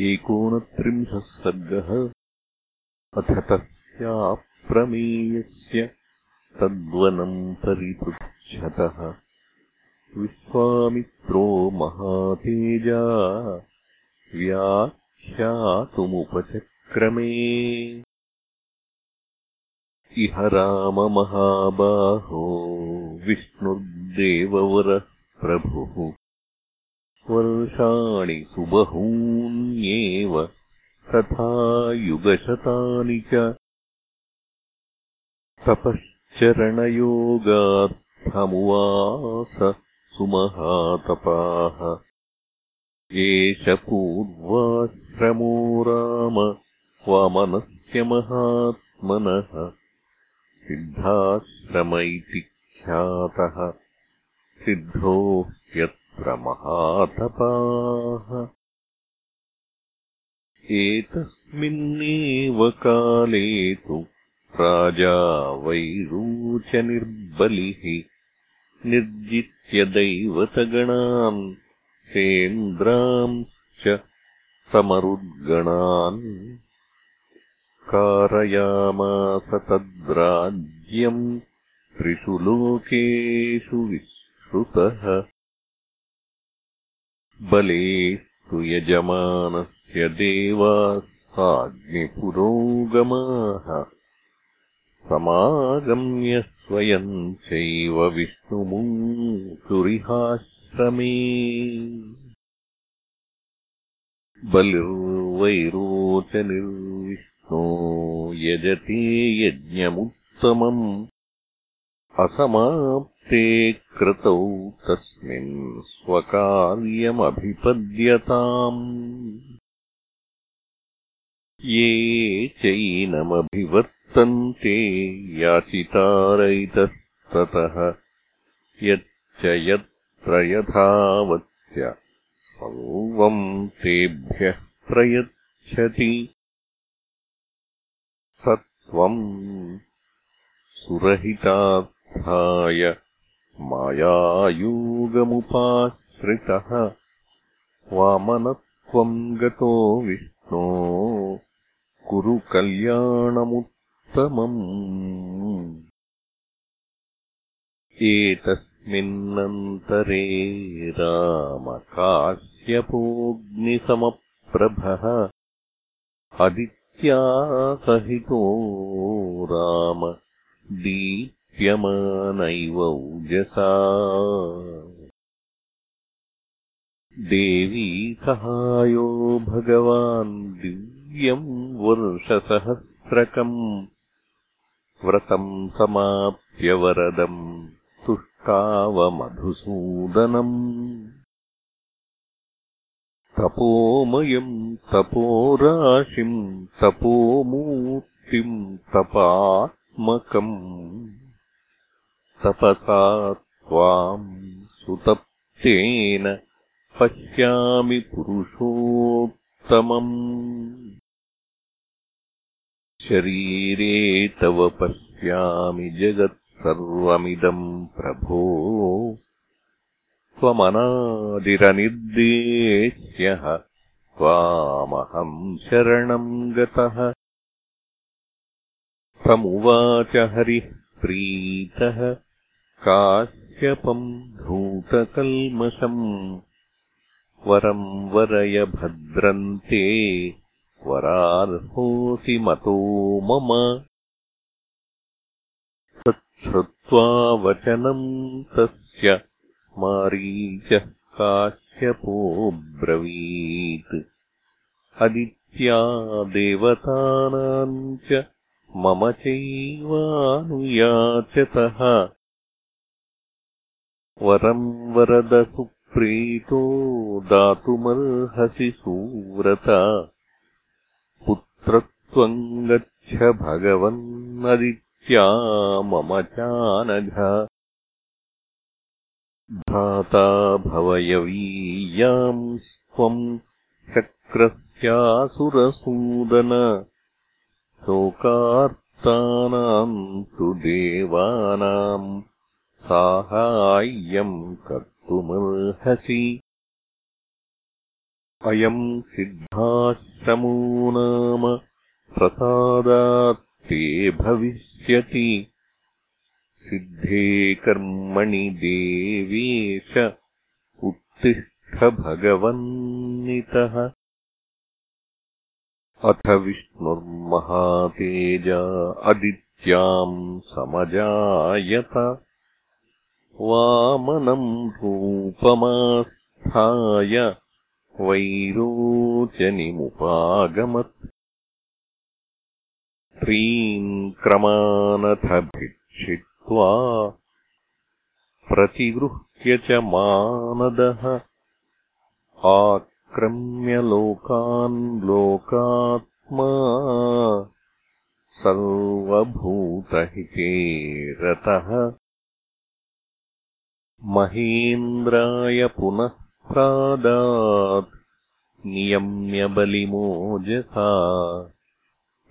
एकोनत्रिंशः सर्गः अथ तस्याप्रमेयस्य तद्वनम् परिपृच्छतः। विश्वामित्रो महातेजा व्याख्यातुमुपचक्रमे। इह राममहाबाहो विष्णुर्देववरः प्रभुः वर्षाणि सुबहून्येव तथा युगशतानि च तपश्चरणयोगार्थमुवास सुमहातपाः। एष पूर्वाश्रमो राम वामनस्य महात्मनः। सिद्धाश्रम इति ख्यातः। सिद्धो यत् महातपाः एतस्मिन्नेव काले तु राजा वैरूचनिर्बलिः निर्जित्य दैवतगणान् सेन्द्रांश्च समरुद्गणान्। कारयामास तद्राज्यम् त्रिषु लोकेषु विश्रुतः बलेस्तु यजमानस्य देवास्ताग्निपुरोगमाः समागम्य स्वयम् चैव विष्णुमूषुरिहाश्रमे बलिर्वैरोचनिर्विष्णो यजते यज्ञमुत्तमम् असमाप्ते क्रतौ तस्मिन् स्वकार्यमभिपद्यताम्। ये चैनमभिवर्तन्ते याचितारैतस्ततः यच्च यत्र यथावत्य सर्वम् तेभ्यः प्रयच्छति। स त्वम् सुरहितार्थाय मायायूगमुपाश्रितः वामनत्वम् गतो विष्णो कुरु कल्याणमुत्तमम्। एतस्मिन्नन्तरे रामकाश्यपोऽग्निसमप्रभः अदित्यासहितो राम दीप्यमानैव ऊजसा देवी सहायो भगवान् दिव्यम् वर्षसहस्रकम् व्रतम् समाप्य वरदम् तुष्टावमधुसूदनम् तपोमयम् तपोराशिम् तपोमूर्तिम् तपा तपसा त्वाम् सुतप्तेन पश्यामि पुरुषोत्तमम्। शरीरे तव पश्यामि जगत्सर्वमिदम् प्रभो। त्वमनादिरनिर्देश्यः त्वामहम् शरणम् गतः। तमुवाच हरिः प्रीतः काश्यपम् धूतकल्मषम् वरम् वरय भद्रन्ते वरार्होऽसि मतो मम। तच्छ्रुत्वा वचनम् तस्य मारीचः काश्यपोऽब्रवीत् अदित्या देवतानाम् च मम चैवानुयाचतः वरम् वरदसुप्रीतो दातुमर्हसि सुव्रत। पुत्रत्वम् गच्छ भगवन्नदित्या मम चानघ। भ्राता भवयवीयाम्स्त्वम् चक्रस्यासुरसूदन। शोकार्तानाम् तु देवानाम् साहाय्यम् कर्तुमर्हसि। अयम् सिद्धाश्रमो नाम प्रसादात्ते भविष्यति। सिद्धे कर्मणि देवेश उत्तिष्ठभगवन्नितः। अथ विष्णुर्महातेजा अदित्याम् समजायत वामनम् रूपमास्थाय वैरोचनिमुपागमत्। त्रीन् क्रमानथ भिक्षित्वा प्रतिगृह्य च मानदः। आक्रम्य लोकान् लोकात्मा सर्वभूतहिते रतः महेन्द्राय पुनः प्रादात्। नियम्यबलिमोजसा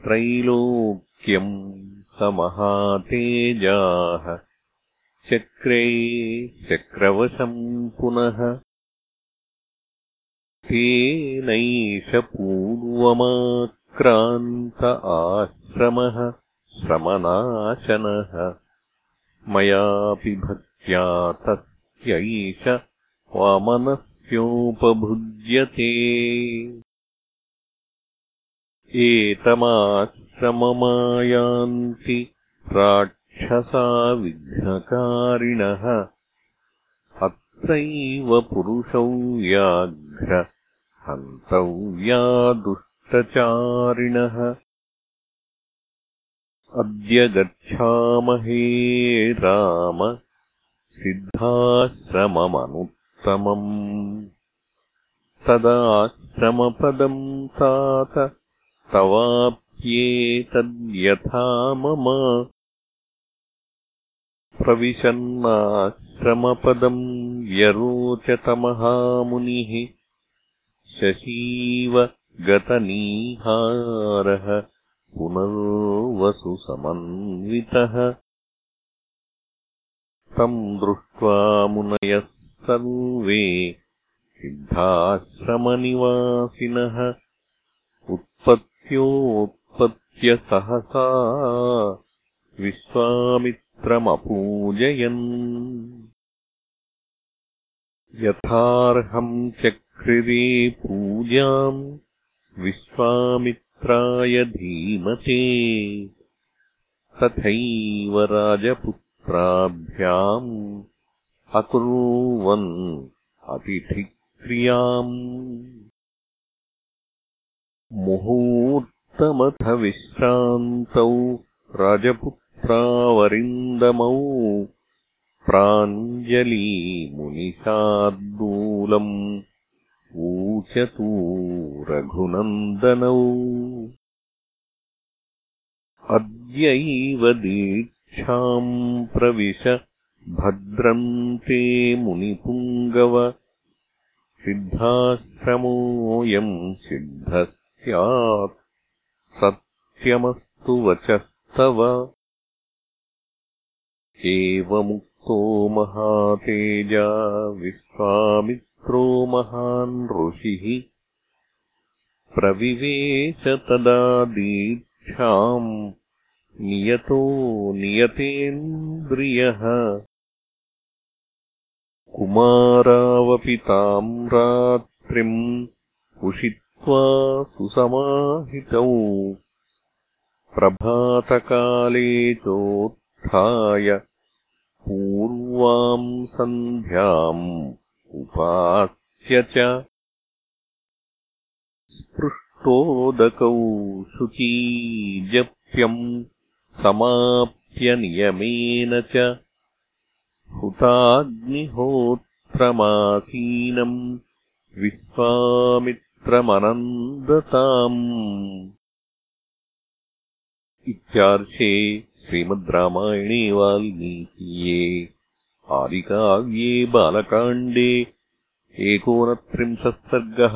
त्रैलोक्यम् समहातेजाः। चक्रे चक्रवशम् पुनः। तेनैष पूर्वमाक्रान्त आश्रमः श्रमनाशनः। मयापि भक् तस्यैष वामनस्योपभुज्यते। एतमाश्रममायान्ति राक्षसा विघ्नकारिणः। अत्रैव पुरुषौ व्याघ्र हन्तव्या दुष्टचारिणः। अद्य गच्छामहे राम सिद्धाश्रममनुत्तमम्। तदाश्रमपदम् तात। तवाप्येतद्यथा मम। प्रविशन्नाश्रमपदम् व्यरोचतमहामुनिः। शशीव गतनीहारः। पुनर्वसुसमन्वितः तम् दृष्ट्वा मुनयः सर्वे सिद्धाश्रमनिवासिनः। उत्पत्त्योत्पत्त्यसहसा विश्वामित्रमपूजयन्। यथार्हम् चक्रिरे पूजाम् विश्वामित्राय धीमते। तथैव राजपुत्र प्राभ्याम् अकुर्वन् अतिथिक्रियाम्। मुहूर्तमथ विश्रान्तौ राजपुत्रावरिन्दमौ प्राञ्जलीमुनिशार्दूलम् ऊचतु रघुनन्दनौ। अद्यैव दीक् प्रविश भद्रन्ते मुनिपुङ्गव। सिद्धाश्रमोऽयम् सिद्धः स्यात् सत्यमस्तु वचस्तव। एवमुक्तो महातेजा विश्वामित्रो महान् ऋषिः। प्रविवेश तदा दीक्षाम् नियतो नियतेन्द्रियः। कुमारावपि ताम् रात्रिम् उषित्वा सुसमाहितौ। प्रभातकाले चोत्थाय पूर्वाम् सन्ध्याम् उपास्य च स्पृष्टोदकौ शुचीजप्यम् समाप्य नियमेन च हुताग्निहोत्रमासीनम् विश्वामित्रमनन्दताम् इत्यार्षे श्रीमद् रामायणे वाल्मीकीये आदिकाव्ये बालकाण्डे एकोनत्रिंशः सर्गः